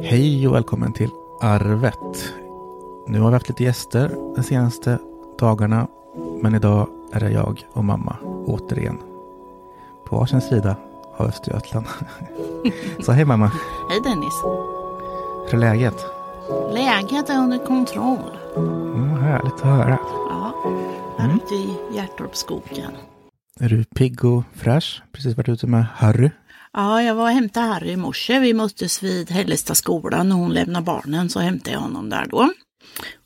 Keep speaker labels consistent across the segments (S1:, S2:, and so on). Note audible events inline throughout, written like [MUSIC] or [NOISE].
S1: Hej och välkommen till Arvet. Nu har vi haft lite gäster de senaste dagarna. Men idag är det jag och mamma återigen. På varsin sida av Östergötland. [LAUGHS] Så hej mamma.
S2: Hej Dennis.
S1: Hur är läget?
S2: Läget är under kontroll.
S1: Mm, härligt att höra.
S2: Ja, här
S1: Mm.
S2: ute i Hjärtorpsskogen.
S1: Är du pigg och fräsch? Precis varit ute med Harry.
S2: Ja, jag var och hämtade Harry i morse. Vi möttes vid Hällestad skolan när hon lämnade barnen så hämtade jag honom där då.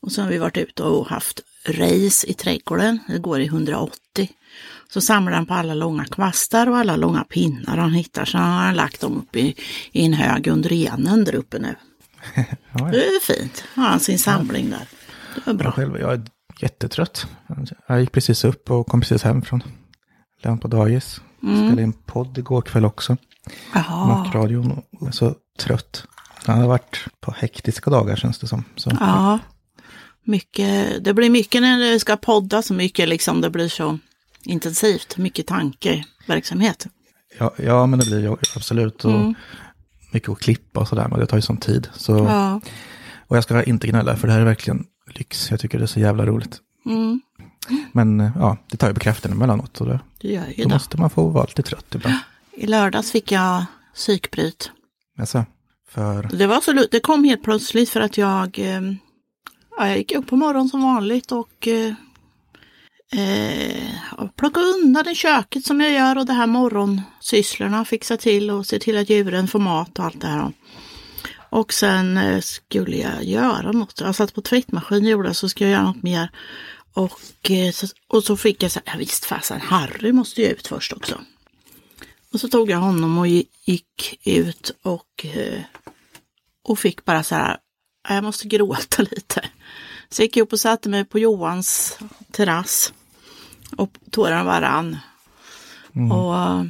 S2: Och så har vi varit ute och haft race i trädgården. Det går i 180. Så samlar han på alla långa kvastar och alla långa pinnar han hittar. Så han har lagt dem upp i, i en hög under enen där uppe nu. [LAUGHS] Det är fint. Har han sin samling där. Det
S1: Jag,
S2: bra.
S1: själv, jag är jättetrött. Jag gick precis upp och kom precis hem från lön på dagis. Spelade in podd igår kväll också. Och jag är så trött. Jag har varit på hektiska dagar känns det som. Så,
S2: Ja, mycket, det blir mycket när det ska podda så mycket liksom, det blir så intensivt, mycket tankeverksamhet.
S1: ja, ja, men det blir ju absolut. Och Mycket att klippa och sådär, men det tar ju sån tid. Så,
S2: Ja,
S1: Och jag ska inte gnälla, för det här är verkligen lyx. Jag tycker det är så jävla roligt.
S2: mm,
S1: Men ja, det tar ju på krafterna emellanåt. Och det,
S2: det gör ju
S1: då
S2: det.
S1: måste man få vara lite trött ibland. [GASPS]
S2: I lördags fick jag psykbryt.
S1: Alltså, för,
S2: Det, var så, det kom helt plötsligt för att jag, eh, ja, jag gick upp på morgonen som vanligt och eh, eh, och plockade undan i köket som jag gör och det här morgonsysslorna, fixa till och se till att djuren får mat och allt det här. Och sen eh, skulle jag göra något. Jag satt på tvättmaskin och gjorde så skulle jag göra något mer. Och, så, och så fick jag så här, ja, visst fasen, Harry måste ju ut först också. Och så tog jag honom och gi- gick ut och, eh, och fick bara så här, "Ja, jag måste gråta [LAUGHS] lite. Så jag gick upp och satte mig på Johans terrass. Och tårarna bara rann. Och,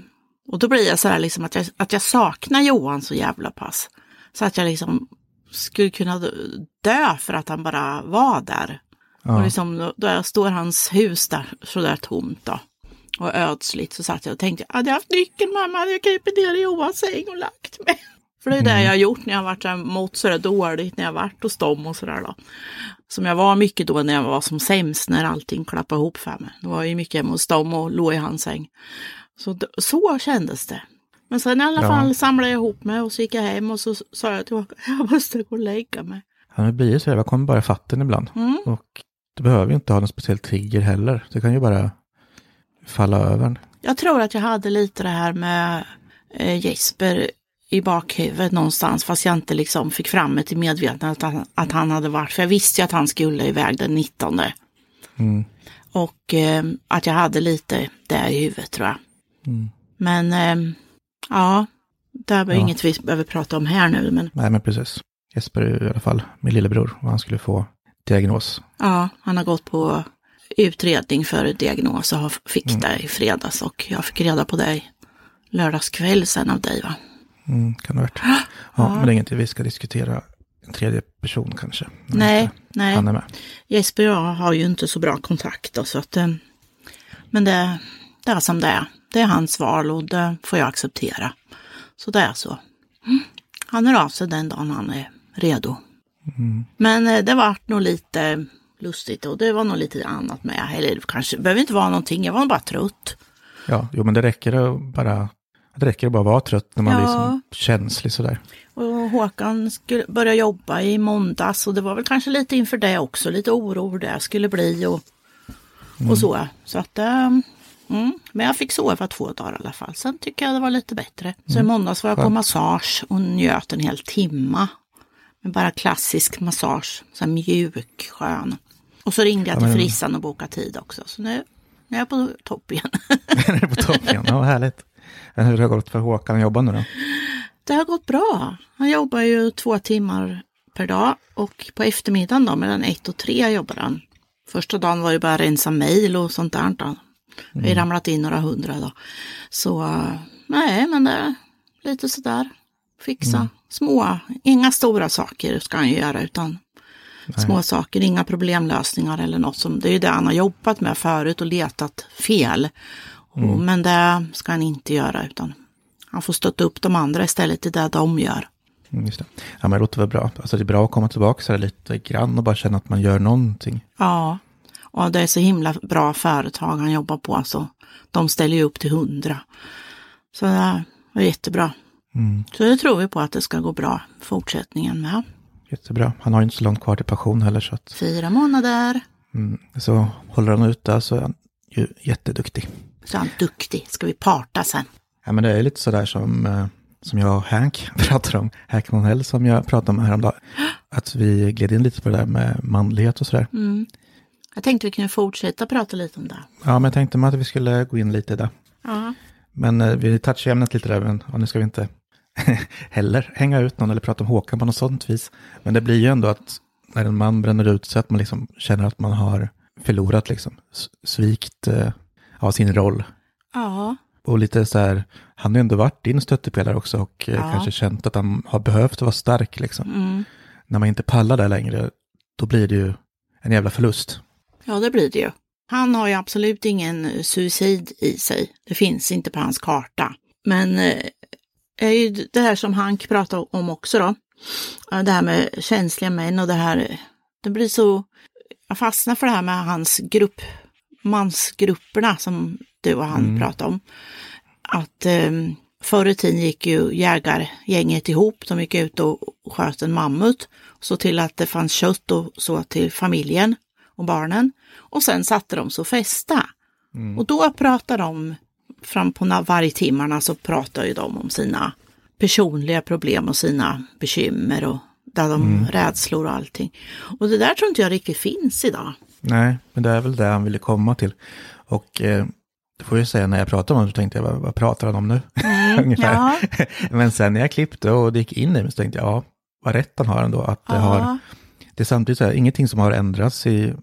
S2: och då blir jag så här liksom att jag, att jag saknar Johan så jävla pass. Så att jag liksom skulle kunna dö för att han bara var där. Och liksom, då- då står hans hus där så där tomt då. Och ödsligt så satt jag och tänkte, hade jag haft nyckeln mamma hade jag krupit ner i Johans säng och lagt mig. [LAUGHS] För det är det jag har gjort när jag har varit så mått sådär dåligt, när jag har varit hos dem och sådär då. Som jag var mycket då när jag var som sämst, när allting klappade ihop för mig. Då var jag ju mycket hemma hos dem och låg i hans säng. Så, så kändes det. Men sen i alla
S1: Ja.
S2: fall samlade jag ihop mig och så gick jag hem och så sa jag tillbaka, [LAUGHS] jag måste gå och lägga mig.
S1: han blir ju så här, jag kommer bara fatten ibland.
S2: Mm.
S1: Och du behöver ju inte ha någon speciell trigger heller. Det kan ju bara falla över.
S2: Jag tror att jag hade lite det här med eh, Jesper i bakhuvudet någonstans, fast jag inte liksom fick fram det till medvetandet att han, att han hade varit, för jag visste ju att han skulle iväg den 19.
S1: Mm.
S2: Och eh, att jag hade lite det i huvudet tror jag.
S1: Mm.
S2: Men eh, ja, det är
S1: Ja.
S2: inget vi behöver prata om här nu, men
S1: Nej, men precis. Jesper är i alla fall min lillebror och han skulle få diagnos.
S2: ja, han har gått på utredning för diagnos och fick det i fredags och jag fick reda på det lördagskväll sen av dig va?
S1: Mm, kan det ha varit. Ja, men det är inget vi ska diskutera en tredje person kanske.
S2: Nej, nej.
S1: Han är med.
S2: Jesper och jag har ju inte så bra kontakt då, så att, eh, men det, det är som det är. Det är hans val och det får jag acceptera. Så det är så. Mm. Han hör av sig den dagen han är redo. Men eh, det var nog lite lustigt och det var nog lite annat med. Eller det kanske det behöver inte vara någonting, jag var bara trött.
S1: Ja, jo, men det räcker att bara, det räcker att bara vara trött när man
S2: Ja.
S1: är liksom känslig sådär.
S2: Och Håkan skulle börja jobba i måndags och det var väl kanske lite inför det också, lite oro hur det skulle bli och, och så. Så att, mm, men jag fick sova två dagar i alla fall. Sen tycker jag det var lite bättre. Så i måndags var jag på massage och njöt en hel timma. Men bara klassisk massage, så mjuk, skön. Och så ringde jag till
S1: men-
S2: frissan och bokade tid också. Så nu, nu är jag på topp igen. [LAUGHS]
S1: Nu är det på topp igen, ja härligt. Men hur har det gått för Håkan att jobba nu då?
S2: Det har gått bra. Han jobbar ju två timmar per dag och på eftermiddagen då mellan ett och tre jobbar han. Första dagen var det bara rensa mejl och sånt där. Då. Vi har ramlat in några hundra då. Så nej, men det är lite sådär. Fixa små, inga stora saker ska han ju göra utan små saker, inga problemlösningar eller något som, det är ju det han har jobbat med förut och letat fel. Och, men det ska han inte göra utan han får stötta upp de andra istället i det de gör.
S1: Mm, just det. Ja, men det låter väl bra. Alltså det är bra att komma tillbaka så lite grann och bara känna att man gör någonting.
S2: Ja, och det är så himla bra företag han jobbar på. Alltså, de ställer ju upp till hundra. Så det är jättebra.
S1: Mm.
S2: Så det tror vi på att det ska gå bra fortsättningen med.
S1: Jättebra. Han har ju inte så långt kvar till pension heller. Så, att,
S2: Fyra månader.
S1: mm, så håller han ut där så är han ju jätteduktig.
S2: Så är han duktig. Ska vi parta sen?
S1: Ja, men det är lite sådär som, eh, som jag och Hank [LAUGHS] pratar om. Hank Monell som jag pratade om häromdagen. [GASPS] Att vi gled in lite på det där med manlighet och sådär.
S2: Mm. Jag tänkte vi kunde fortsätta prata lite om det.
S1: Ja, men jag tänkte att vi skulle gå in lite där.
S2: Ja.
S1: Men eh, vi touchar ämnet lite där, men ja, nu ska vi inte [LAUGHS] heller hänga ut någon eller prata om Håkan på något sånt vis. Men det blir ju ändå att när en man bränner ut sig att man liksom känner att man har förlorat liksom, svikt eh, av sin roll.
S2: Ja.
S1: Och lite så här, han har ju ändå varit din stöttepelare också och eh,
S2: Ja.
S1: kanske känt att han har behövt vara stark liksom.
S2: Mm.
S1: När man inte pallar det längre, då blir det ju en jävla förlust.
S2: ja, det blir det ju. Han har ju absolut ingen eh, suicid i sig. Det finns inte på hans karta. Men eh, är ju det här som Hank pratar om också då. Ja, Det här med känsliga män och det här. eh, Det blir så. Jag fastnar för det här med hans grupp. Mansgrupperna som du och han
S1: Mm.
S2: pratade om. Att eh, förr i tiden gick ju jägargänget ihop. De gick ut och sköt en mammut. Så till att det fanns kött och så till familjen och barnen. Och sen satte de och festa. Och då pratar de, fram på na- vargtimmarna så pratar ju de om sina personliga problem och sina bekymmer och där de rädslor och allting. Och det där tror inte jag riktigt finns idag.
S1: Nej, men det är väl det han ville komma till. Och eh, det får jag säga, när jag pratade om det så tänkte jag, vad, vad pratar han om nu? [LAUGHS] Ungefär.
S2: Ja, [LAUGHS]
S1: Men sen när jag klippte och det gick in i mig så tänkte jag, ja, vad rätt han har ändå. Att det, har, det är samtidigt så här, ingenting som har ändrats i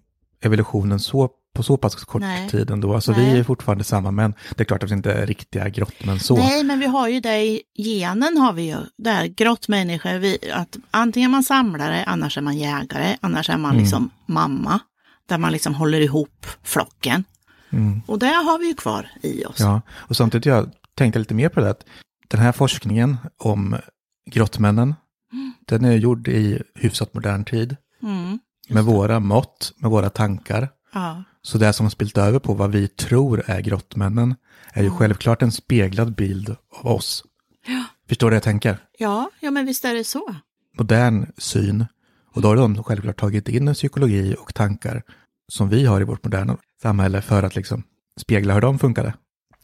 S1: evolutionen så, på så pass kort
S2: Nej.
S1: tid ändå. Alltså
S2: Nej.
S1: vi är fortfarande samma män. Det är klart att vi inte är riktiga grottmän så.
S2: Nej, men vi har ju det i genen har vi ju. Där grottmänniskor, vi, att antingen är man samlare, annars är man jägare, annars är man
S1: Mm.
S2: liksom mamma. Där man liksom håller ihop flocken.
S1: Mm.
S2: Och det har vi ju kvar i oss.
S1: Ja, och samtidigt jag tänkte lite mer på det att den här forskningen om grottmännen, den är gjord i hyfsat modern tid.
S2: Mm.
S1: Med våra mått, med våra tankar.
S2: Ja.
S1: Så det som har spilt över på vad vi tror är grottmännen är ju självklart en speglad bild av oss. Förstår du vad jag tänker?
S2: Ja, ja, men visst är det så.
S1: Modern syn. Och då har de självklart tagit in en psykologi och tankar som vi har i vårt moderna samhälle för att liksom spegla hur de funkade.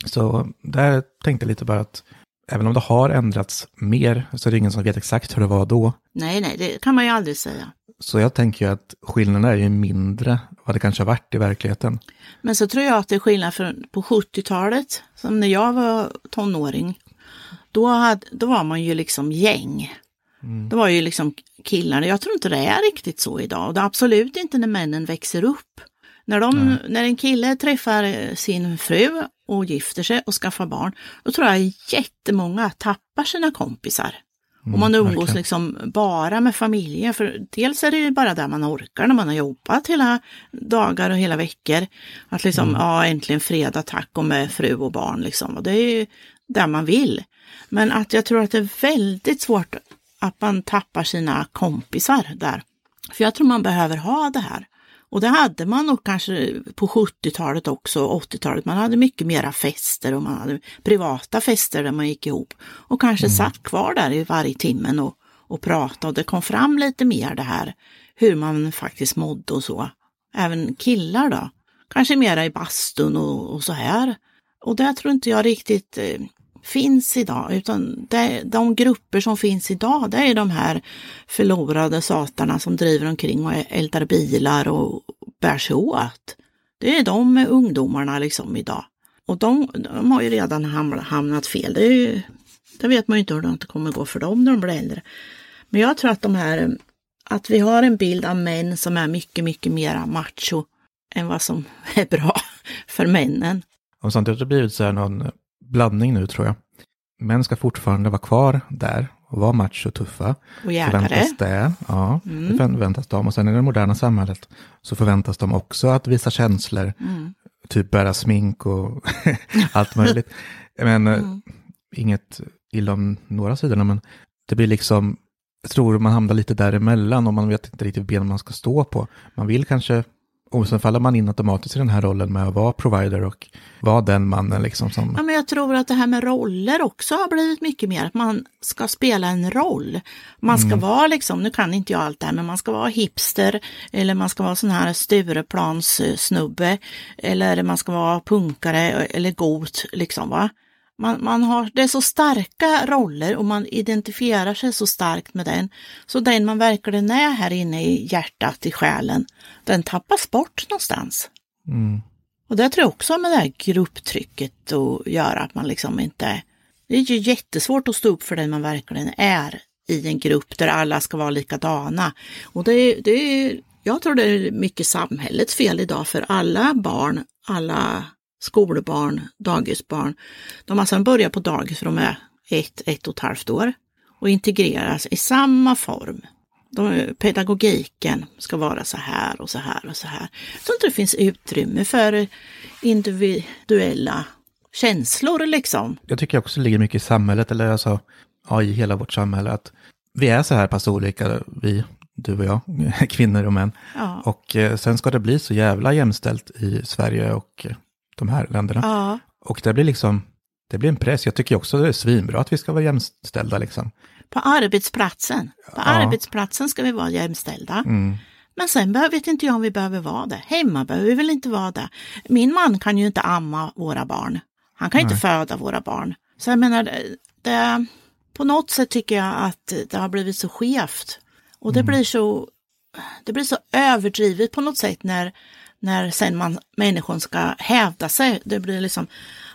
S1: Så där tänkte jag lite bara att även om det har ändrats mer så är det ingen som vet exakt hur det var då.
S2: Nej, nej, det kan man ju aldrig säga.
S1: Så jag tänker ju att skillnaden är ju mindre vad det kanske har varit i verkligheten.
S2: Men så tror jag att det är skillnad från på 70-talet, som när jag var tonåring. Då, hade, då var man ju liksom gäng.
S1: Mm.
S2: Det var ju liksom killar. Jag tror inte det är riktigt så idag. Och det är absolut inte när männen växer upp. När, de, när en kille träffar sin fru och gifter sig och skaffar barn, då tror jag jättemånga tappar sina kompisar. Och man umgås
S1: Mm, verkligen.
S2: liksom bara med familjen. För dels är det ju bara där man orkar när man har jobbat hela dagar och hela veckor. Att liksom,
S1: Mm.
S2: ja äntligen fredag, tack och med fru och barn liksom. Och det är ju där man vill. Men att jag tror att det är väldigt svårt att man tappar sina kompisar där. För jag tror man behöver ha det här. Och det hade man nog kanske på 70-talet också, 80-talet. Man hade mycket mera fester och man hade privata fester där man gick ihop. Och kanske satt kvar där i varje timmen och, och pratade. Och det kom fram lite mer det här hur man faktiskt mådde och så. Även killar då. Kanske mera i bastun och, och så här. Och det tror inte jag riktigt eh, finns idag, utan det, de grupper som finns idag, det är de här förlorade satarna som driver omkring och eldar bilar och bär sig åt. Det är de ungdomarna liksom idag. Och de, de har ju redan hamnat, fel. Det, är ju, det vet man ju inte hur det kommer gå för dem när de blir äldre. Men jag tror att de här, att vi har en bild av män som är mycket, mycket mera macho än vad som [LAUGHS] är bra för männen.
S1: Och samtidigt har det blivit så här någon blandning nu tror jag. Män ska fortfarande vara kvar där och vara macho och tuffa.
S2: Och.
S1: Förväntas det, ja,
S2: Mm.
S1: det förväntas de. Och sen i det moderna samhället så förväntas de också att visa känslor,
S2: Mm.
S1: typ bära smink och [LAUGHS] allt möjligt. Men eh,
S2: Mm.
S1: inget illa om några sidorna, men det blir liksom jag tror man hamnar lite däremellan och man vet inte riktigt ben man ska stå på. Man vill kanske, och sen faller man in automatiskt i den här rollen med att vara provider och vara den mannen liksom som...
S2: Ja, men jag tror att det här med roller också har blivit mycket mer att man ska spela en roll. Man ska
S1: Mm.
S2: vara liksom, nu kan inte jag allt det här, men man ska vara hipster eller man ska vara sån här Stureplans-snubbe eller man ska vara punkare eller got liksom va. Man, man har, det är så starka roller och man identifierar sig så starkt med den. Så den man verkligen är här inne i hjärtat, i själen, den tappas bort någonstans.
S1: Mm.
S2: Och det tror jag också med det här grupptrycket att göra, att man liksom inte... Det är ju jättesvårt att stå upp för den man verkligen är i en grupp där alla ska vara likadana. Och det, det är, jag tror det är mycket samhällets fel idag för alla barn, alla skolbarn, dagisbarn, de har sedan börjat på dagis för de är ett, ett och ett halvt år och integreras i samma form. De, pedagogiken ska vara så här och så här och så här. Så att det finns utrymme för individuella känslor liksom.
S1: Jag tycker också det ligger mycket i samhället, eller alltså, ja, i hela vårt samhälle, att vi är så här pass olika, vi, du och jag, [LAUGHS] kvinnor och män.
S2: Ja.
S1: Och eh, sen ska det bli så jävla jämställt i Sverige och de här länderna.
S2: Ja,
S1: Och det blir liksom, det blir en press. Jag tycker också det är svinbra att vi ska vara jämställda liksom.
S2: på arbetsplatsen. På arbetsplatsen ska vi vara jämställda.
S1: Mm.
S2: Men sen vet inte jag om vi behöver vara det. Hemma behöver vi väl inte vara det. Min man kan ju inte amma våra barn. Han kan inte föda våra barn. Så jag menar, det, det, på något sätt tycker jag att det har blivit så skevt. Och det blir så det blir så överdrivet på något sätt när, när sen man, människan ska hävda sig. Det blir liksom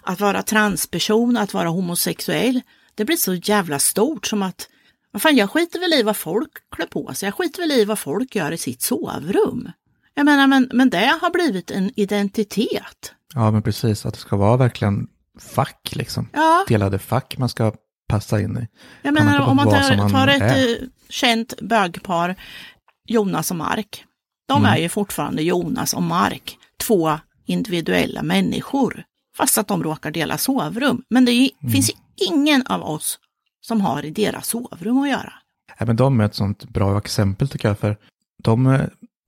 S2: att vara transperson, att vara homosexuell. Det blir så jävla stort som att vad fan, jag skiter väl i vad folk klär på sig. Jag skiter väl i vad folk gör i sitt sovrum. Jag menar, men, men det har blivit en identitet.
S1: Ja, men precis. Att det ska vara verkligen fack liksom.
S2: Ja,
S1: Delade fack man ska passa in i.
S2: jag menar om man tar,
S1: man
S2: tar ett
S1: är?
S2: eh, känt bögpar, Jonas och Mark. De
S1: Mm.
S2: är ju fortfarande Jonas och Mark, två individuella människor. Fast att de råkar dela sovrum. Men det är,
S1: Mm.
S2: finns ju ingen av oss som har i deras sovrum att göra.
S1: Även de är ett sånt bra exempel tycker jag, för de eh,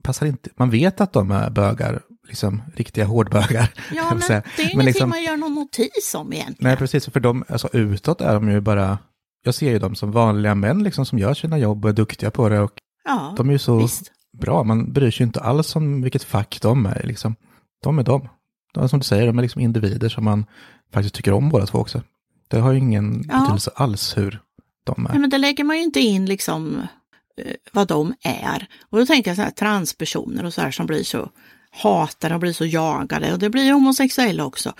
S1: passar inte, man vet att de är bögar, liksom riktiga hårdbögar. [LAUGHS]
S2: Ja, men det är
S1: Men
S2: ingenting
S1: liksom-
S2: man gör någon notis om egentligen.
S1: Nej, precis, för de, alltså utåt är de ju bara, jag ser ju dem som vanliga män liksom som gör sina jobb och är duktiga på det och
S2: Ja,
S1: de är ju så
S2: visst.
S1: Bra, man bryr sig inte alls om vilket fack de är liksom. De är de. De är som du säger, de är liksom individer som man faktiskt tycker om båda två också. Det har ju ingen
S2: Ja.
S1: betydelse alls hur de är.
S2: Nej, men det lägger man ju inte in liksom eh, vad de är. Och då tänker jag så här transpersoner och så här som blir så hatade och blir så jagade och det blir homosexuella också.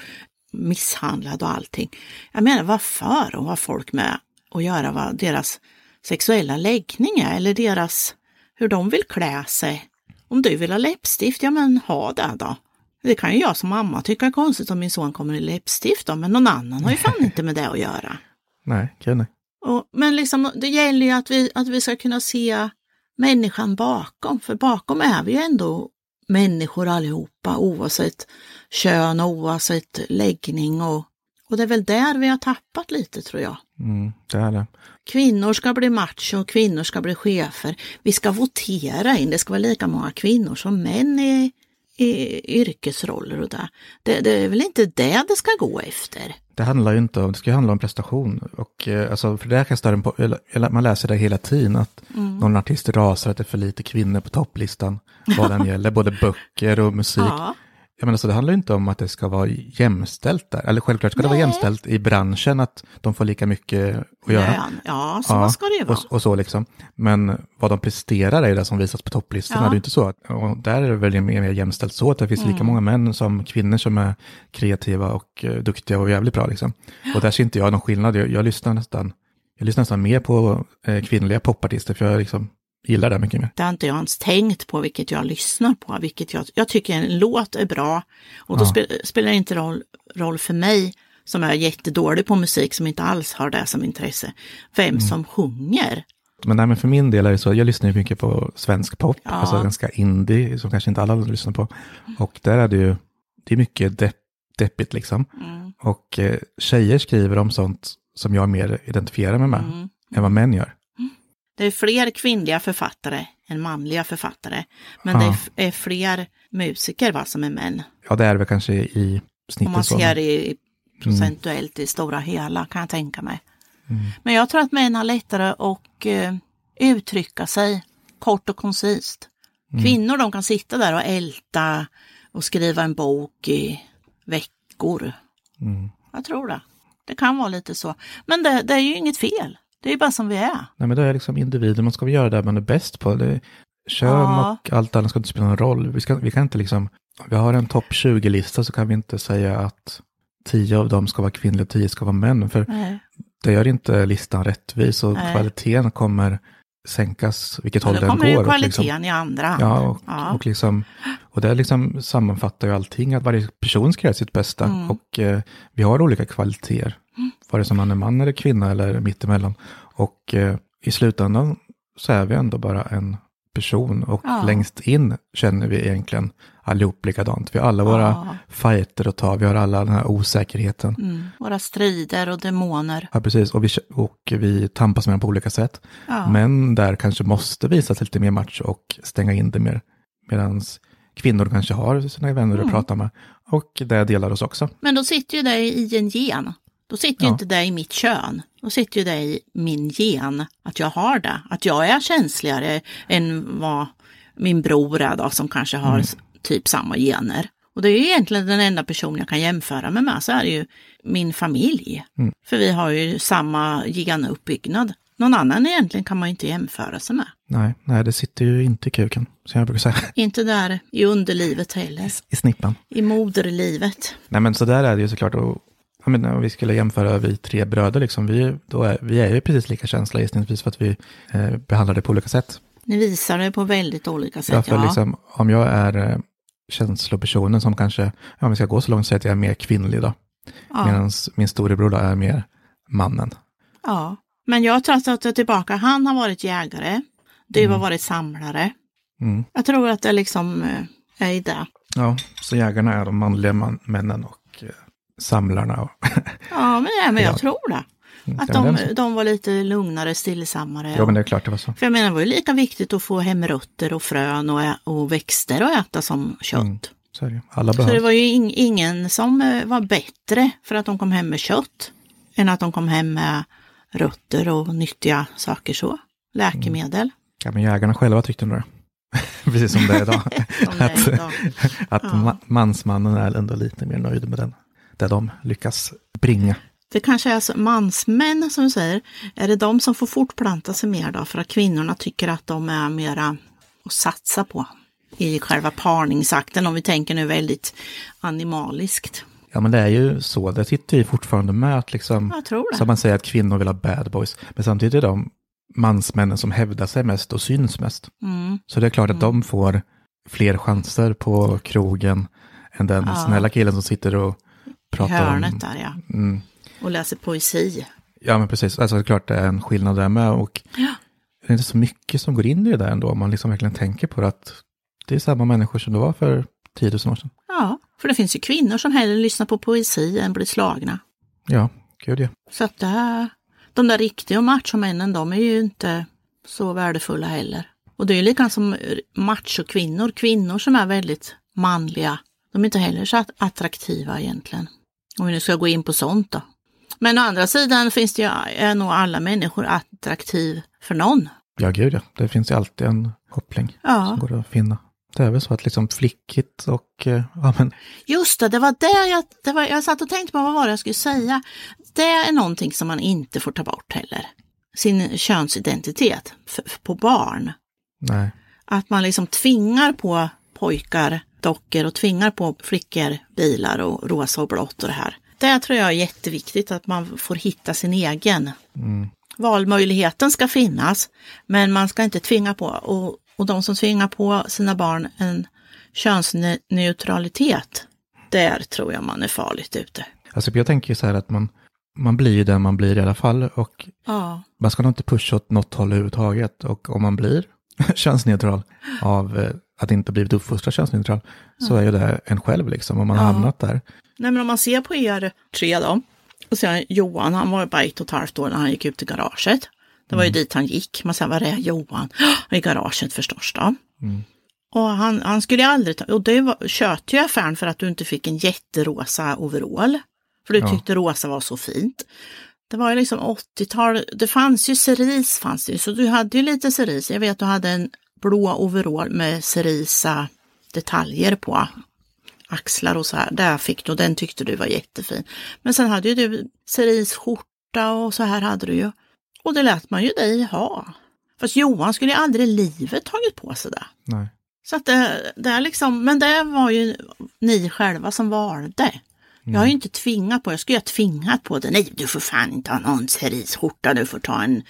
S2: Misshandlade och allting. Jag menar vad för och vad folk med att göra vad deras sexuella läggning är eller deras hur de vill klä sig. Om du vill ha läppstift, ja men ha det då. Det kan ju jag som mamma tycka är konstigt om min son kommer i läppstift då, men någon annan har ju fan inte med det att göra. [LAUGHS]
S1: Nej, gud nej.
S2: Och, men liksom, det gäller ju att vi, att vi ska kunna se människan bakom, för bakom är vi ju ändå människor allihopa oavsett kön och oavsett läggning och, och det är väl där vi har tappat lite tror jag.
S1: Mm, det är det.
S2: Kvinnor ska bli macho, kvinnor ska bli chefer. Vi ska votera in, det ska vara lika många kvinnor som män i, i yrkesroller och det. det. Det är väl inte det det ska gå efter?
S1: Det handlar ju inte om, det ska ju handla om prestation. Och, eh, alltså, för det kan störa på, eller man läser det hela tiden, att
S2: Mm.
S1: någon artist rasar att det är för lite kvinnor på topplistan, vad den [LAUGHS] gäller, både böcker och musik.
S2: Ja,
S1: Jag menar, så det handlar ju inte om att det ska vara jämställt där. Eller självklart ska det vara
S2: Nej.
S1: jämställt i branschen, att de får lika mycket att göra.
S2: lön. Ja, så ska det ju vara.
S1: och, och så liksom. Men vad de presterar är det som visas på topplistorna.
S2: Ja.
S1: Det är inte så och där är det väl mer, mer jämställt så att det finns
S2: Mm.
S1: lika många män som kvinnor som är kreativa och eh, duktiga och jävligt bra liksom. Och där ser inte jag någon skillnad. Jag, jag lyssnar nästan, jag lyssnar nästan mer på eh, kvinnliga popartister för jag liksom gillar det mycket mer.
S2: Det har inte jag ens tänkt på vilket jag lyssnar på. Vilket jag, jag tycker en låt är bra och då
S1: Ja.
S2: spe, spelar det inte roll, roll för mig som är jättedålig på musik som inte alls har det som intresse. Vem
S1: Mm.
S2: som sjunger.
S1: Men, nej, men för min del är det så, jag lyssnar ju mycket på svensk pop,
S2: Ja.
S1: alltså ganska indie, som kanske inte alla lyssnar på. Och där är det ju, det är mycket depp, deppigt liksom.
S2: Mm,
S1: Och eh, tjejer skriver om sånt som jag mer identifierar mig med
S2: mm.
S1: än vad män gör.
S2: Det är fler kvinnliga författare än manliga författare. Men
S1: Ja.
S2: det är, fler musiker va, som är män.
S1: Ja, det är väl kanske i
S2: Om
S1: snittet
S2: man
S1: så.
S2: ser i procentuellt i stora hela kan jag tänka mig. Men jag tror att män har lättare att eh, uttrycka sig kort och koncist. Kvinnor de kan sitta där och älta och skriva en bok i veckor.
S1: Mm.
S2: Jag tror det. Det kan vara lite så. Men det, det är ju inget fel. Det är bara som vi är.
S1: Nej, men det är liksom individer, man ska väl göra det man är bäst på. Det, kön
S2: Ja.
S1: och allt annat ska inte spela någon roll. Vi, ska, vi kan inte liksom, vi har en topp 20-lista så kan vi inte säga att tio av dem ska vara kvinnliga och tio ska vara män. För
S2: Nej.
S1: det gör inte listan rättvis och
S2: Nej.
S1: kvaliteten kommer sänkas vilket håll
S2: Då
S1: den
S2: kommer
S1: går.
S2: ju
S1: och
S2: kvaliteten
S1: liksom,
S2: i andra.
S1: ja, och,
S2: Ja.
S1: och liksom, och det liksom sammanfattar ju allting, att varje person ska göra sitt bästa.
S2: Mm.
S1: Och eh, vi har olika kvaliteter, vare sig man är man eller kvinna eller mittemellan. Och eh, i slutändan så är vi ändå bara en person och
S2: Ja.
S1: längst in känner vi egentligen allihop likadant. Vi har alla våra
S2: Ja.
S1: fighter att ta, vi har alla den här osäkerheten.
S2: Mm. Våra strider och demoner.
S1: Ja, precis. Och vi, och vi tampas med dem på olika sätt.
S2: Ja.
S1: Men där kanske måste visas lite mer match och stänga in det mer. Medan kvinnor kanske har sina vänner
S2: Mm.
S1: att prata med. Och det delar oss också.
S2: Men då sitter ju det i en gen. Då sitter ju
S1: Ja.
S2: inte det i mitt kön. Då sitter ju det i min gen, att jag har det. Att jag är känsligare än vad min bror är då, som kanske har s- typ samma gener. Och det är ju egentligen den enda person jag kan jämföra mig med, så är det ju min familj. För vi har ju samma genuppbyggnad. Någon annan egentligen kan man ju inte jämföra sig med.
S1: Nej, nej, det sitter ju inte i kuken. Som jag brukar säga. [LAUGHS]
S2: Inte där i underlivet heller.
S1: I snippan.
S2: I moderlivet.
S1: Nej, men så där är det ju såklart. Och, menar, om vi skulle jämföra vi tre bröder, liksom, vi, då är, vi är ju precis lika känsliga gissningsvis för att vi eh, behandlar det på olika sätt.
S2: Ni visar det på väldigt olika sätt.
S1: Därför liksom, om jag är eh, känslopersonen som kanske, ja, vi ska gå så långt så att jag är mer kvinnlig då.
S2: ja.
S1: Medan min storebror då är mer mannen.
S2: Ja, men jag tror att jag tillbaka. Han har varit jägare. Du har varit samlare.
S1: Mm.
S2: Jag tror att det liksom eh, är i det.
S1: Ja, så jägarna är de manliga man, männen och samlarna. [LAUGHS]
S2: Ja, men, ja, men jag
S1: Ja.
S2: tror det. Att
S1: Ja, men
S2: de, de var lite lugnare, stillsammare.
S1: ja, men det är klart det var så.
S2: För jag menar, det var ju lika viktigt att få hem rötter och frön och, och växter att äta som kött.
S1: Mm. Så det. Alla
S2: Så det var ju ing, ingen som eh, var bättre för att de kom hem med kött än att de kom hem med rötter och nyttiga saker så. Läkemedel.
S1: Ja, men jägarna själva tyckte nog det. [LAUGHS] Precis som det är idag. [LAUGHS]
S2: Det är
S1: att
S2: idag.
S1: att
S2: Ja.
S1: ma- mansmannen är ändå lite mer nöjd med den. Det de lyckas bringa.
S2: Det kanske är så, mansmän som du säger, är det de som får fortplanta sig mer då? För att kvinnorna tycker att de är mera att satsa på i själva parningsakten, om vi tänker nu väldigt animaliskt.
S1: Ja, men det är ju så. Det sitter ju fortfarande med att liksom,
S2: Jag tror det.
S1: som man säger att kvinnor vill ha bad boys. Men samtidigt är de mansmännen som hävdar sig mest och syns mest.
S2: Mm.
S1: Så det är klart att de får fler chanser på krogen än den
S2: Ja.
S1: snälla killen som sitter och
S2: I
S1: pratar
S2: hörnet
S1: om...
S2: där ja.
S1: Mm,
S2: Och läser poesi.
S1: ja, men precis. Alltså klart det är en skillnad där med. Och
S2: Ja.
S1: det är inte så mycket som går in i det där ändå. Om man liksom verkligen tänker på det att det är samma människor som det var för 10 000 år sedan.
S2: Ja, för det finns ju kvinnor som hellre lyssnar på poesi än blir slagna.
S1: Ja, gud ja.
S2: Så att det, de där riktiga machomännen, de är ju inte så värdefulla heller. Och det är ju likadant som machokvinnor, kvinnor som är väldigt manliga. De är inte heller så att- attraktiva egentligen. Om vi nu ska gå in på sånt då. Men å andra sidan finns det ju, är nog alla människor attraktiv för någon.
S1: Ja, gud ja. Det finns ju alltid en koppling
S2: Ja.
S1: som går att finna. Det är väl så att liksom flickigt och, eh, ja men,
S2: Just det, det var det jag, det var, jag satt och tänkte på vad var det jag skulle säga. Det är någonting som man inte får ta bort heller. Sin könsidentitet f- på barn.
S1: nej.
S2: Att man liksom tvingar på pojkar dockor och tvingar på flickor bilar och rosa och blått och det här. Det tror jag är jätteviktigt att man får hitta sin egen. Valmöjligheten ska finnas, men man ska inte tvinga på. Och, och de som tvingar på sina barn en könsneutralitet, där tror jag man är farligt ute.
S1: Alltså jag tänker så här att man, man blir ju den man blir i alla fall och
S2: Ja,
S1: man ska nog inte pusha åt något håll överhuvudtaget. Och om man blir [LAUGHS] könsneutral av eh, att inte blivit uppfostrad könsneutral så är ju det en själv liksom, om man har
S2: Ja.
S1: hamnat där.
S2: Nej, men om man ser på er tre då. Och sen Johan, han var bara ett och ett halvt år när han gick ut i garaget. Det var ju dit han gick. Man sa, var är Johan? [GASPS] I garaget förstås då.
S1: Mm.
S2: Och han, han skulle aldrig ta, och det var, köpte ju affären för att du inte fick en jätterosa overall. För du
S1: Ja.
S2: tyckte rosa var så fint. Det var ju liksom 80-tal, det fanns ju cerise fanns det ju, så du hade ju lite cerise. Jag vet att du hade en blå overall med cerisa detaljer på axlar och så här. Där fick du, den tyckte du var jättefin. Men sen hade ju du cerisskjorta och så här hade du ju. Och det lät man ju dig ha. Fast Johan skulle ju aldrig i livet tagit på sig det.
S1: Nej.
S2: Så att det, det är liksom, men det var ju ni själva som valde. Jag har ju inte tvingat på, jag skulle ju ha tvingat på det. Nej, du får fan inte ha någon cerisskjorta, du får ta en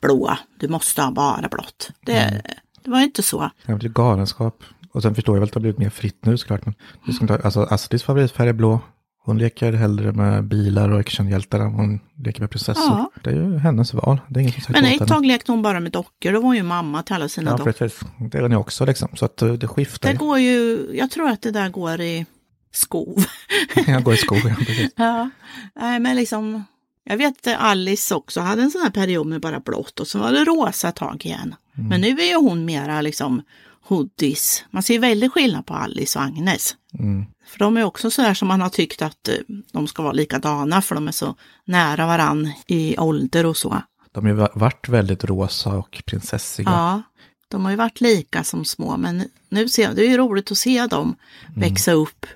S2: blå. Du måste ha bara blått. Det, det var ju inte så.
S1: Det blir galenskap. Och sen förstår jag väl att det har blivit mer fritt nu såklart. Men du ska inte, alltså Astrids favoritfärg är blå. Hon leker hellre med bilar och actionhjältar än hon leker med prinsessor.
S2: Ja.
S1: Det är ju hennes val. Det är ingen som
S2: Men ett tag lekte hon bara med dockor, då var hon ju mamma till alla sina
S1: Ja,
S2: dockor.
S1: precis. Det är ni också liksom. Så att eh, det skiftar.
S2: Det
S1: ju.
S2: går ju, jag tror att det där går i skov. [LAUGHS]
S1: Jag går i skogen. Precis. [LAUGHS]
S2: Ja, nej men liksom, jag vet att Alice också hade en sån här period med bara blått och så var det rosa ett tag igen. Men nu är ju hon mera liksom hoodies. Man ser väldigt skillnad på Alice och Agnes.
S1: Mm.
S2: För de är också så här som man har tyckt att eh, de ska vara likadana för de är så nära varann i ålder och så.
S1: De har ju va- varit väldigt rosa och prinsessiga.
S2: Ja, de har ju varit lika som små men nu ser det är ju roligt att se dem växa upp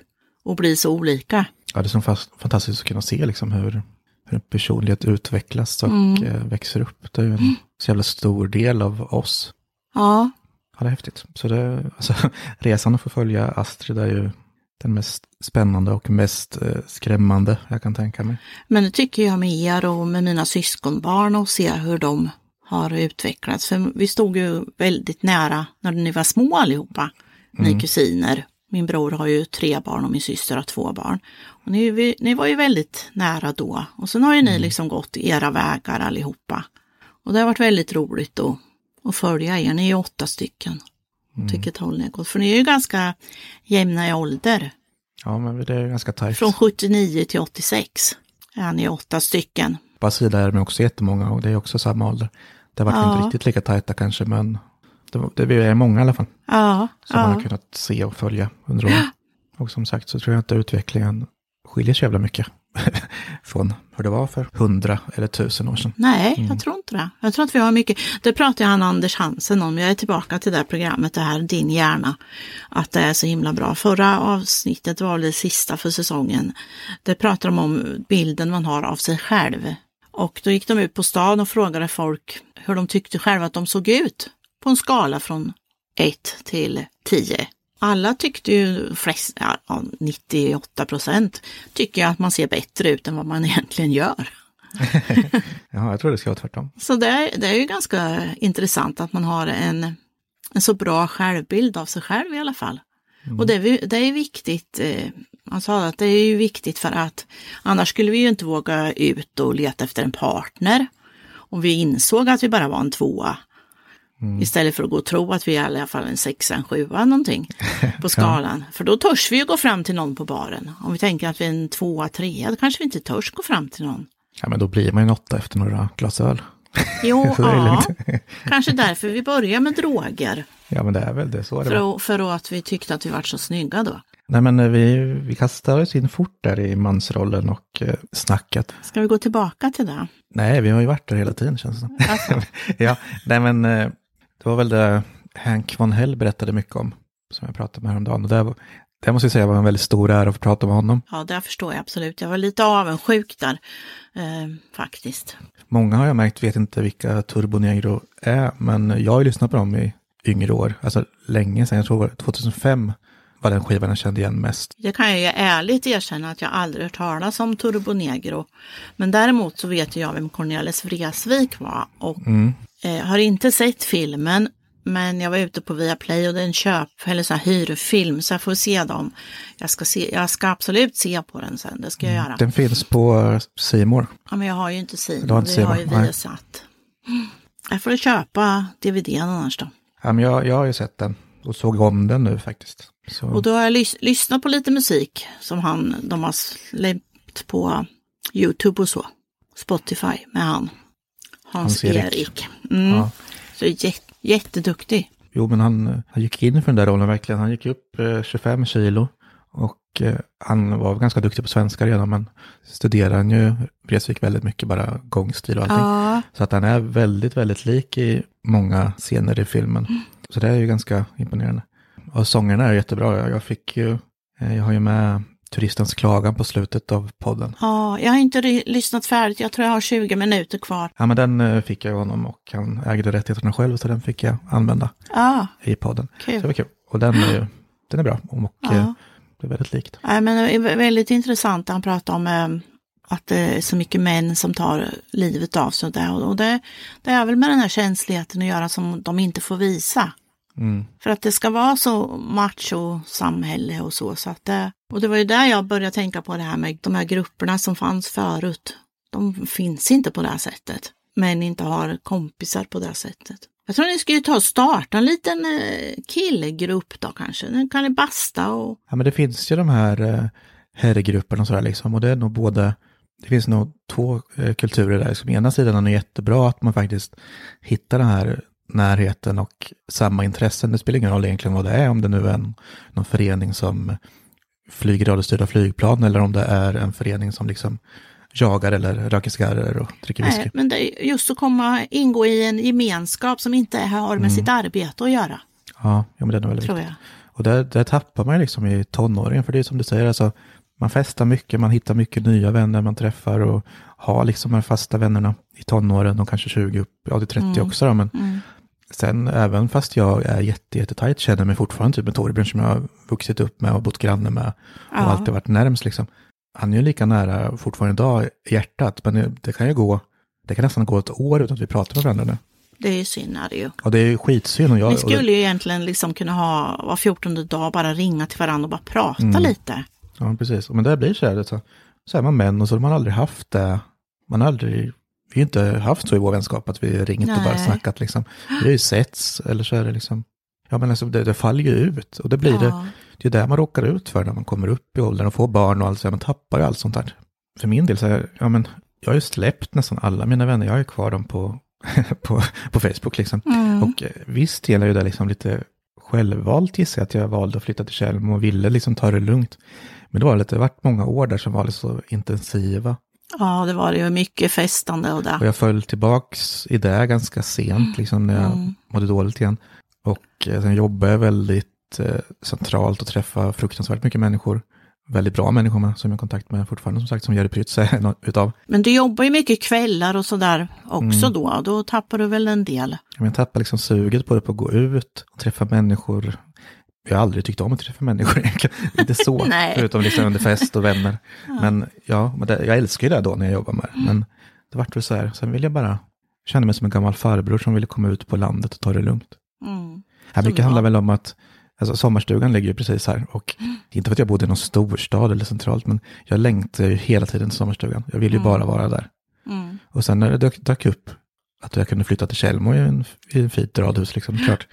S2: och bli så olika.
S1: Ja, det är så fantastiskt att kunna se liksom hur, hur en personlighet utvecklas och
S2: Mm.
S1: eh, växer upp. Det är ju en så jävla stor del av oss.
S2: Ja,
S1: Ja, det är häftigt. Så det, alltså, [LAUGHS] resan att få följa Astrid är ju den mest spännande och mest eh, skrämmande jag kan tänka mig.
S2: Men det tycker jag med er och med mina syskonbarn och se hur de har utvecklats. För vi stod ju väldigt nära när ni var små allihopa, ni kusiner. Min bror har ju tre barn och min syster har två barn. Och ni, vi- ni var ju väldigt nära då. Och sen har ju ni liksom gått era vägar allihopa. Och det har varit väldigt roligt att, att följa er. Ni är ju åtta stycken. Åt vilket håll ni har gått. För ni är ju ganska jämna i ålder.
S1: Ja, men det är ganska tajt.
S2: Från 79 till 86 är ni åtta stycken.
S1: På sida är de också jättemånga och det är också samma ålder. Det har varit
S2: Ja.
S1: inte riktigt lika tajta kanske, men det, är många i alla fall.
S2: Ja,
S1: Som man
S2: ja.
S1: har kunnat se och följa under åren. [GASPS] Och som sagt så tror jag inte utvecklingen skiljer sig jävla mycket [LAUGHS] från hur det var för hundra eller tusen år sedan.
S2: Nej,
S1: Mm.
S2: jag tror inte det. Jag tror att vi har mycket, det pratar ju han Anders Hansen om, jag är tillbaka till det här programmet, det här Din hjärna, att det är så himla bra. Förra avsnittet var det sista för säsongen. Det pratar de om bilden man har av sig själv. Och då gick de ut på stan och frågade folk hur de tyckte själva att de såg ut på en skala från 1 till 10. Alla tyckte ju, flest, ja, ja, 98 procent, tycker att man ser bättre ut än vad man [LAUGHS] egentligen gör. [LAUGHS]
S1: Ja, jag tror det ska vara tvärtom.
S2: Så det är, det är ju ganska intressant att man har en, en så bra självbild av sig själv i alla fall. Och det det är viktigt, eh, man sa att det är ju viktigt för att annars skulle vi ju inte våga ut och leta efter en partner. Om vi insåg att vi bara var en tvåa. Istället för att gå och tro att vi är i alla fall en sexa, en sjua någonting på skalan. [LAUGHS] För då törs vi ju gå fram till någon på baren. Om vi tänker att vi är en tvåa, trea, då kanske vi inte törs gå fram till någon.
S1: Ja, men då blir man ju en åtta efter några glas öl.
S2: Jo, [LAUGHS] ja. Kanske därför vi börjar med droger.
S1: Ja, men det är väl det. Så är det.
S2: För, att- för att vi tyckte att vi var så snygga då.
S1: Nej, men eh, vi, vi kastade oss in fort där i mansrollen och eh, snacket.
S2: Ska vi gå tillbaka till det?
S1: Nej, vi har ju varit där hela tiden känns det som.
S2: Alltså, [LAUGHS]
S1: ja, nej men eh, det var väl det Hank von Hell berättade mycket om, som jag pratade med häromdagen. Och det, var- det måste jag säga var en väldigt stor ära att få prata med honom.
S2: ja, det förstår jag absolut. Jag var lite avundsjuk där, eh, faktiskt.
S1: Många har jag märkt vet inte vilka Turbo Negro är, men jag har ju lyssnat på dem i yngre år, alltså länge sedan, jag tror det var 2005 var den skivan jag kände igen mest.
S2: Det kan jag ju ärligt erkänna att jag aldrig hört talas om Turbo Negro. Men däremot så vet jag vem Cornelis Vreeswijk var och eh, har inte sett filmen. Men jag var ute på Viaplay och det är en köp eller så här hyrfilm så jag får se dem. Jag ska, se, jag ska absolut se på den sen, det ska jag göra.
S1: Den finns på C More.
S2: Ja, men jag har ju inte Simon,
S1: Du har inte
S2: vi har ju. Viasat. Jag får köpa DVDn annars då.
S1: Ja, men jag, jag har ju sett den och såg om den nu faktiskt. Så,
S2: Och då har jag lys- lyssnat på lite musik som han, de har släppt på Youtube och så. Spotify med han. Hans-Erik.
S1: Hans-Erik.
S2: Mm.
S1: Ja.
S2: Så jät, jätteduktig.
S1: Jo, men han, han gick in för den där rollen verkligen. Han gick upp eh, 25 kilo och eh, han var ganska duktig på svenska redan, men studerade han ju Vreeswijk väldigt mycket, bara gångstil och allting.
S2: Ja,
S1: Så att han är väldigt, väldigt lik i många scener i filmen. Så det är ju ganska imponerande. Och sångerna är jättebra. Jag- Jag fick ju, eh, jag har ju med Turistens klagan på slutet av podden.
S2: ja, jag har inte lyssnat färdigt. Jag tror jag har 20 minuter kvar.
S1: Ja, men den eh, fick jag honom och han ägde rättigheterna själv, så den fick jag använda
S2: Ja,
S1: i podden. Så det
S2: kul.
S1: var kul. Och den är den är bra och
S2: Ja.
S1: eh, det är väldigt likt.
S2: Nej, men det är väldigt intressant. Han pratar om eh, att det är så mycket män som tar livet av sig. Och det, och det, det är väl med den här känsligheten att göra som de inte får visa.
S1: Mm.
S2: För att det ska vara så macho-samhälle och så. så att det, och det var ju där jag började tänka på det här med de här grupperna som fanns förut. De finns inte på det här sättet. Män inte har kompisar på det här sättet. Jag tror ni ju ta och starta en liten eh, killgrupp då kanske. Nu kan ni basta och...
S1: Ja, men det finns ju de här eh, herrgrupperna och sådär liksom. Och det är nog både, det finns nog två eh, kulturer där. Som ena sidan är det jättebra att man faktiskt hittar den här närheten och samma intressen. Det spelar ingen roll egentligen vad det är, om det nu är en, någon förening som flyger radiostyrda flygplan eller om det är en förening som liksom jagar eller röker cigarrer och dricker whisky.
S2: Nej, men det just att komma ingå i en gemenskap som inte har med sitt arbete att göra,
S1: Ja, ja, men det är nog väldigt
S2: tror
S1: viktigt.
S2: jag.
S1: Och där, där tappar man liksom i tonåringen, för det är som du säger, alltså, man festar mycket, man hittar mycket nya vänner man träffar och har liksom de fasta vännerna i tonåren och kanske 20 upp, ja det är 30 också då, men
S2: Mm.
S1: Sen även fast jag är jätte, jättetajt känner mig fortfarande typ med Torbjörn som jag har vuxit upp med och bott granne med och
S2: Ja.
S1: alltid varit närmst liksom. Han är ju lika nära fortfarande idag i hjärtat, men det, kan ju gå, det kan nästan gå ett år utan att vi pratar med varandra nu.
S2: Det är ju synd är det ju.
S1: Och det är ju skitsynd. Och jag,
S2: Ni
S1: och det-
S2: skulle ju egentligen liksom kunna ha var 14 dag bara ringa till varandra och bara prata
S1: Mm.
S2: lite.
S1: Ja, precis. Men det blir så här, så är man män och så har man aldrig haft det. Man har aldrig, vi har inte haft så i vår vänskap att vi ringt och bara
S2: Nej.
S1: snackat liksom. Vi har ju setts, eller så är det liksom, ja men alltså det, det faller ju ut. Och det blir det,
S2: Ja.
S1: det är det man råkar ut för när man kommer upp i åldern och får barn och allt så man tappar ju allt sånt där. För min del så är ja men, jag har ju släppt nästan alla mina vänner, jag har ju kvar dem på, [LAUGHS] på, på Facebook liksom.
S2: Mm.
S1: Och eh, visst gäller ju det liksom lite självvalt gissar jag att jag valde att flytta till Tjällmo och ville liksom ta det lugnt. Men det var lite, det varit många år där som var lite så intensiva.
S2: Ja, det var det ju mycket festande och
S1: Och
S2: det.
S1: jag föll tillbaks i det ganska sent, liksom när jag
S2: Mm.
S1: mådde dåligt igen. Och eh, sen jobbade jag väldigt eh, centralt och träffade fruktansvärt mycket människor. Väldigt bra människor med, som jag har kontakt med fortfarande, som sagt, som Jerry Prytz är [LAUGHS] utav.
S2: Men du jobbar ju mycket kvällar och sådär också
S1: Mm.
S2: då. Då tappar du väl en del.
S1: Jag tappade liksom suget på det, på att gå ut och träffa människor. Jag har aldrig tyckt om att träffa människor [LAUGHS] egentligen. Inte så, [LAUGHS] förutom liksom under fest och vänner. Men ja, men det, jag älskar ju det då när jag jobbar med det. Men det vart väl så här, sen vill jag bara känna mig som en gammal farbror som ville komma ut på landet och ta det lugnt.
S2: Mm.
S1: Här mycket handlar väl om att Alltså sommarstugan ligger ju precis här och inte för att jag bodde i någon storstad eller centralt men jag längtar ju hela tiden till sommarstugan. Jag vill ju bara vara där.
S2: Mm.
S1: Och sen när det dök, dök upp att jag kunde flytta till Tjällmo i en, i en fint radhus, liksom, klart,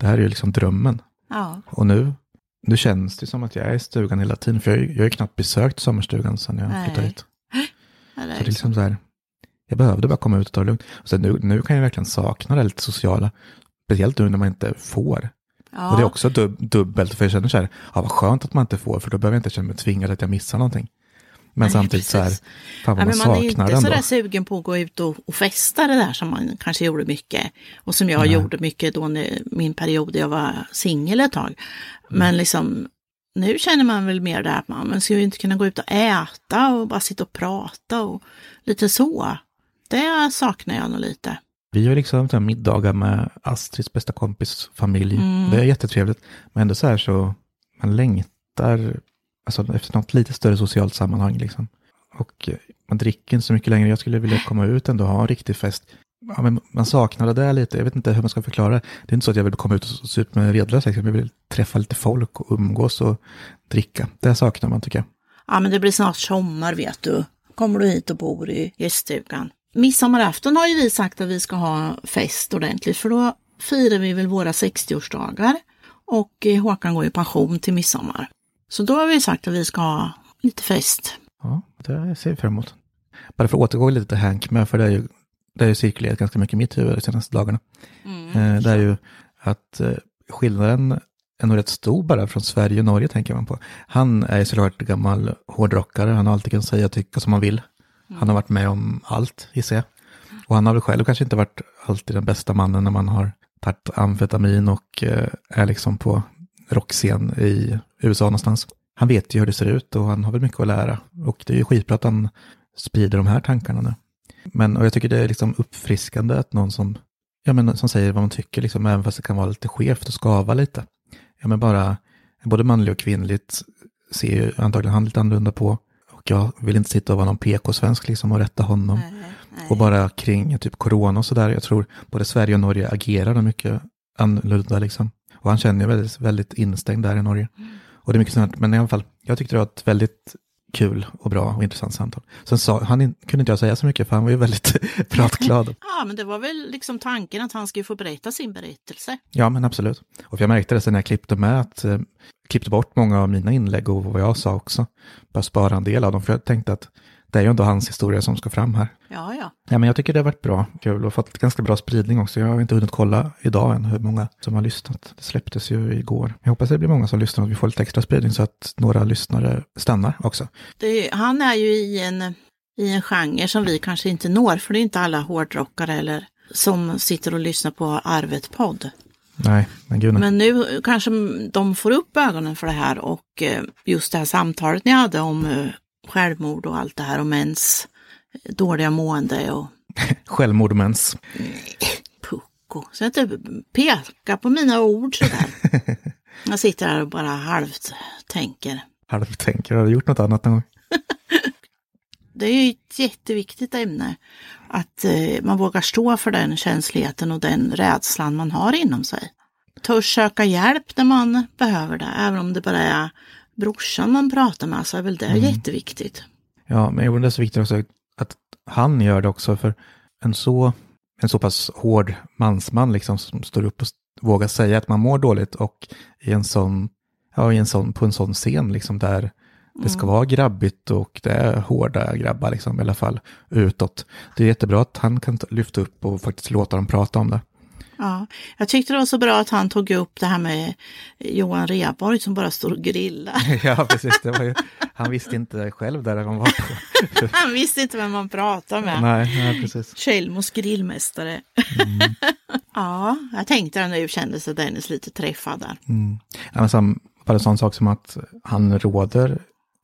S1: det här är ju liksom drömmen.
S2: Ja.
S1: Och nu, nu känns det som att jag är i stugan hela tiden, för jag, jag har ju knappt besökt sommarstugan sedan jag
S2: Nej.
S1: flyttade hit.
S2: Ja, det
S1: Så det är liksom så här, jag behövde bara komma ut och ta det lugnt. Och sen nu, nu kan jag verkligen sakna det lite sociala, speciellt nu när man inte får.
S2: ja.
S1: Och det är också dub, dubbelt, för jag känner så här, ja vad skönt att man inte får, för då behöver jag inte känna mig tvingad att jag missar någonting. Men
S2: Nej,
S1: samtidigt så här,
S2: precis.
S1: fan vad
S2: Ja,
S1: man
S2: men man är ju
S1: saknar
S2: inte
S1: den
S2: så
S1: då.
S2: där sugen på att gå ut och, och festa det där som man kanske gjorde mycket. Och som jag
S1: Nej.
S2: gjorde mycket då under min period där jag var singel ett tag.
S1: Mm.
S2: Men liksom nu känner man väl mer det här att man, ska ju inte kunna gå ut och äta och bara sitta och prata och lite så. Det saknar jag nog lite.
S1: Vi har liksom så middagar med Astrids bästa kompis familj.
S2: Mm.
S1: Det är jättetrevligt. Men ändå så här så, man längtar alltså, efter något lite större socialt sammanhang liksom. Och eh, man dricker inte så mycket längre. Jag skulle vilja komma ut ändå och ha en riktig fest. Ja, men man saknar det där lite. Jag vet inte hur man ska förklara det. Det är inte så att jag vill komma ut och supa med redlös. Liksom. Jag vill träffa lite folk och umgås och dricka. Det saknar man tycker jag.
S2: Ja men det blir snart sommar vet du. Kommer du hit och bor i gäststugan. Midsommarafton har ju vi sagt att vi ska ha fest ordentligt för då firar vi väl våra 60-årsdagar. Och eh, Håkan går i pension till midsommar. Så då har vi sagt att vi ska ha lite fest.
S1: Ja, det ser jag fram emot. Bara för att återgå lite till Hank med, för det är ju det har ju cirkulerat ganska mycket i mitt huvud de senaste dagarna.
S2: Mm.
S1: Eh, det är ju att eh, skillnaden är nog rätt stor bara från Sverige och Norge tänker man på. Han är ju såklart gammal hårdrockare, han har alltid kunnat säga och tycka som han vill. Han har varit med om allt gissar jag. Och han har väl själv kanske inte varit alltid den bästa mannen när man har tagit amfetamin och eh, är liksom på rockscen i USA någonstans. Han vet ju hur det ser ut och han har väl mycket att lära. Och det är ju skitbra att han sprider de här tankarna nu. Men och jag tycker det är liksom uppfriskande att någon som, ja, men, som säger vad man tycker, liksom, även fast det kan vara lite skevt och skava lite. Ja, men bara, både manligt och kvinnligt ser ju antagligen han lite annorlunda på. Och jag vill inte sitta och vara någon PK-svensk liksom och rätta honom.
S2: Nej, nej.
S1: Och bara kring typ corona och sådär. Jag tror både Sverige och Norge agerar mycket annorlunda liksom. Och han känner ju väldigt, väldigt instängd där i Norge. Och det är mycket sånt, men i alla fall, jag tyckte det var ett väldigt kul och bra och intressant samtal. Sen sa, han kunde inte jag säga så mycket för han var ju väldigt [LAUGHS] pratglad. [LAUGHS]
S2: Ja, men det var väl liksom tanken att han skulle få berätta sin berättelse.
S1: Ja, men absolut. Och jag märkte det sen när jag klippte med att eh, klippte bort många av mina inlägg och vad jag sa också. Bara spara en del av dem, för jag tänkte att det är ju ändå hans historia som ska fram här.
S2: Ja, ja.
S1: Ja, men jag tycker det har varit bra, kul och fått ganska bra spridning också. Jag har inte hunnit kolla idag än hur många som har lyssnat. Det släpptes ju igår. Jag hoppas det blir många som lyssnar och vi får lite extra spridning så att några lyssnare stannar också.
S2: Det, han är ju i en, i en genre som vi kanske inte når, för det är inte alla hårdrockare eller som sitter och lyssnar på Arvet-podd.
S1: Nej, men gud nej.
S2: Men nu kanske de får upp ögonen för det här och eh, just det här samtalet ni hade om eh, självmord och allt det här och mäns eh, dåliga mående och [LAUGHS]
S1: Självmord och mens.
S2: pucko. Så jag inte peka på mina ord sådär. [LAUGHS] Jag sitter här och bara halvt tänker.
S1: Halvtänker, har du gjort något annat någon gång? [LAUGHS]
S2: Det är ju ett jätteviktigt ämne att eh, man vågar stå för den känsligheten och den rädslan man har inom sig. Törs söka hjälp när man behöver det, även om det bara är brorsan man pratar med så är väl det jätteviktigt.
S1: Ja, men jo, det är så viktigt också att han gör det också för en så, en så pass hård mansman liksom som står upp och vågar säga att man mår dåligt och i en sån, ja, i en sån, på en sån scen liksom där det ska vara grabbigt och det är hårda grabbar liksom i alla fall utåt. Det är jättebra att han kan ta- lyfta upp och faktiskt låta dem prata om det.
S2: Ja, jag tyckte det var så bra att han tog upp det här med Johan Rheborg som bara står och grillar. [LAUGHS]
S1: ja, precis. Det var ju, han visste inte själv där han var. [LAUGHS]
S2: Han visste inte vem man pratade med.
S1: nej, nej, precis.
S2: Tjällmos grillmästare. [LAUGHS] ja, jag tänkte nu kände sig Dennis lite träffad där.
S1: Mm. Ja, men som, bara en sån sak som att han råder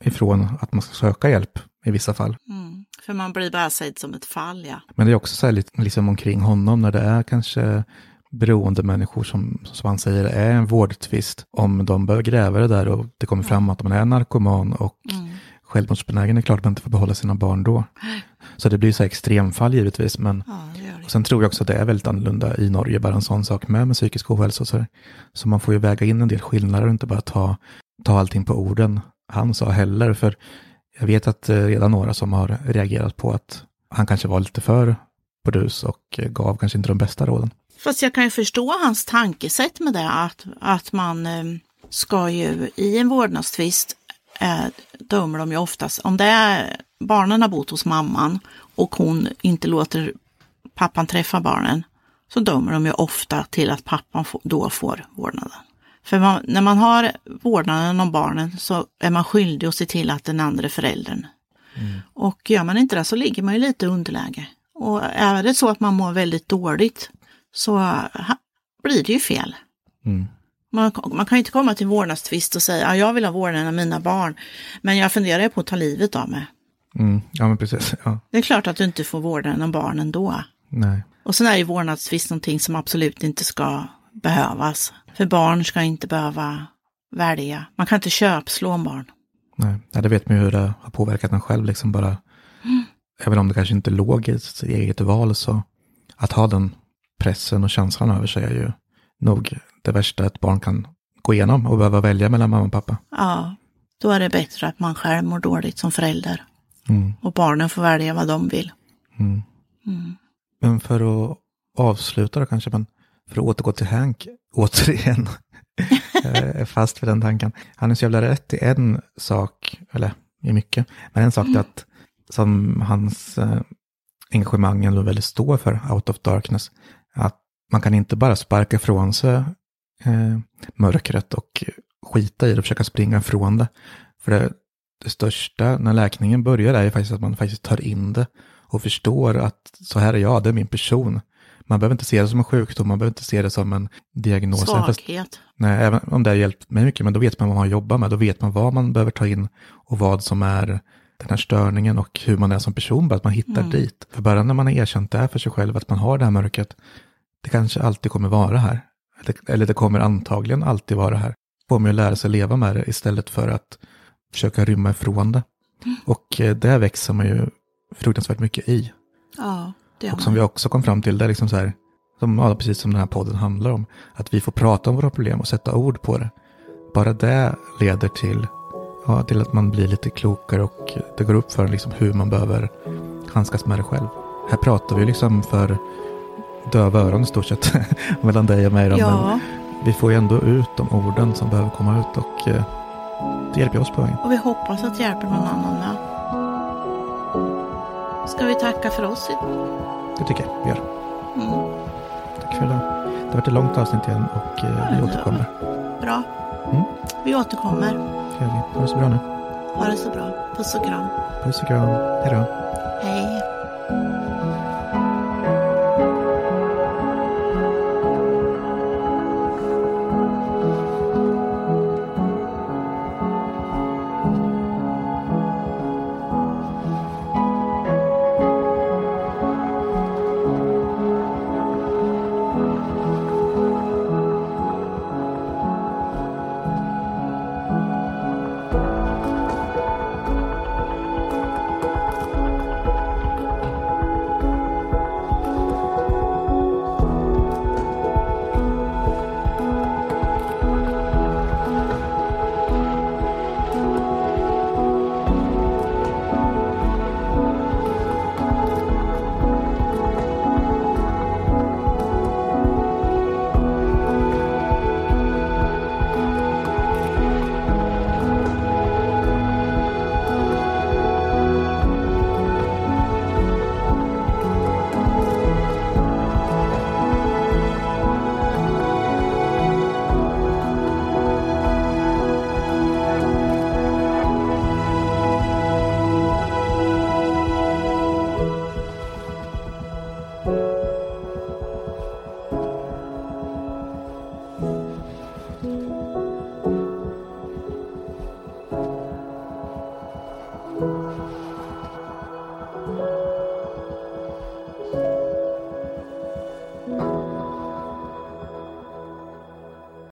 S1: ifrån att man ska söka hjälp i vissa fall.
S2: Mm. För man blir bara sedd som ett fall, ja.
S1: Men det är också så här lite liksom omkring honom när det är kanske beroende människor som, som han säger är en vårdtvist. Om de bör gräva det där och det kommer fram att man är narkoman och
S2: Mm.
S1: självmordsbenägen, är klart att man inte får behålla sina barn då. Så det blir så här extremfall givetvis, men
S2: Ja,
S1: och sen tror jag också att det är väldigt annorlunda i Norge, bara en sån sak med, med psykisk ohälsa så. Så man får ju väga in en del skillnader och inte bara ta, ta allting på orden han sa heller. För jag vet att det är redan några som har reagerat på att han kanske var lite för burdus och eh, gav kanske inte de bästa råden.
S2: Fast jag kan ju förstå hans tankesätt med det, att, att man eh, ska ju i en vårdnadstvist eh, dömer de ju oftast, om det är barnen har bott hos mamman och hon inte låter pappan träffa barnen, så dömer de ju ofta till att pappan då får vårdnaden. För man, när man har vårdnaden om barnen så är man skyldig att se till att den andra föräldern. Och gör man inte det så ligger man ju lite i underläge. Och är det så att man mår väldigt dåligt så ha, blir det ju fel.
S1: Mm.
S2: Man, man kan ju inte komma till vårdnadstvist och säga att jag vill ha vårdnaden av mina barn, men jag funderar på att ta livet av mig.
S1: Mm. Ja, men precis. Ja.
S2: Det är klart att du inte får vårdnaden om barnen då.
S1: Nej.
S2: Och sen är ju vårdnadstvist någonting som absolut inte ska behövas. För barn ska inte behöva välja. Man kan inte köpslå om barn.
S1: Nej. Ja, det vet man ju hur det har påverkat en själv, liksom bara. Även om det kanske inte i sitt eget val, så att ha den pressen och känslan över sig är ju nog det värsta ett barn kan gå igenom och behöva välja mellan mamma och pappa.
S2: Ja, då är det bättre att man själv mår dåligt som förälder.
S1: Mm.
S2: Och barnen får välja vad de vill.
S1: Mm.
S2: Mm.
S1: Men för att avsluta då kanske, men för att återgå till Hank, återigen, [LAUGHS] jag är fast vid den tanken. Han är så jävla rätt i en sak, eller i mycket, men en sak är att som hans, eh, engagemangen då väldigt står för, Out of Darkness. Att man kan inte bara sparka ifrån sig eh, mörkret och skita i det och försöka springa ifrån det. För det, det största när läkningen börjar är ju faktiskt att man faktiskt tar in det och förstår att så här är jag, det är min person. Man behöver inte se det som en sjukdom, man behöver inte se det som en diagnos.
S2: Svaghet.
S1: nej, även om det har hjälpt mig mycket, men då vet man vad man jobbar med, då vet man vad man behöver ta in och vad som är den här störningen och hur man är som person, bara att man hittar
S2: Mm.
S1: dit. För bara när man har erkänt det här för sig själv, att man har det här mörkret, det kanske alltid kommer vara här. Eller, eller det kommer antagligen alltid vara här. Får man ju lära sig leva med det istället för att försöka rymma ifrån det. Och eh, det växer man ju fruktansvärt mycket i.
S2: Ja,
S1: Och som vi också kom fram till, det är liksom så här, som, ja, precis som den här podden handlar om, att vi får prata om våra problem och sätta ord på det. Bara det leder till, ja, till att man blir lite klokare och det går upp för liksom hur man behöver handskas med det själv. Här pratar vi liksom för döva öron i stort sett, [LAUGHS] mellan dig och mig. Då, men
S2: Ja,
S1: vi får ju ändå ut de orden som behöver komma ut och eh, det hjälper oss på vägen.
S2: och vi hoppas att det hjälper någon annan med. Ska vi tacka för oss idag?
S1: Det tycker jag vi gör.
S2: Mm.
S1: Tack för idag. Det har varit ett långt avsnitt igen och eh, vi återkommer.
S2: Bra.
S1: Mm.
S2: Vi återkommer.
S1: Det gör vi. Ha det så bra nu.
S2: Ha det så bra. Puss och kram.
S1: Puss och kram. Hej då.
S2: Hej.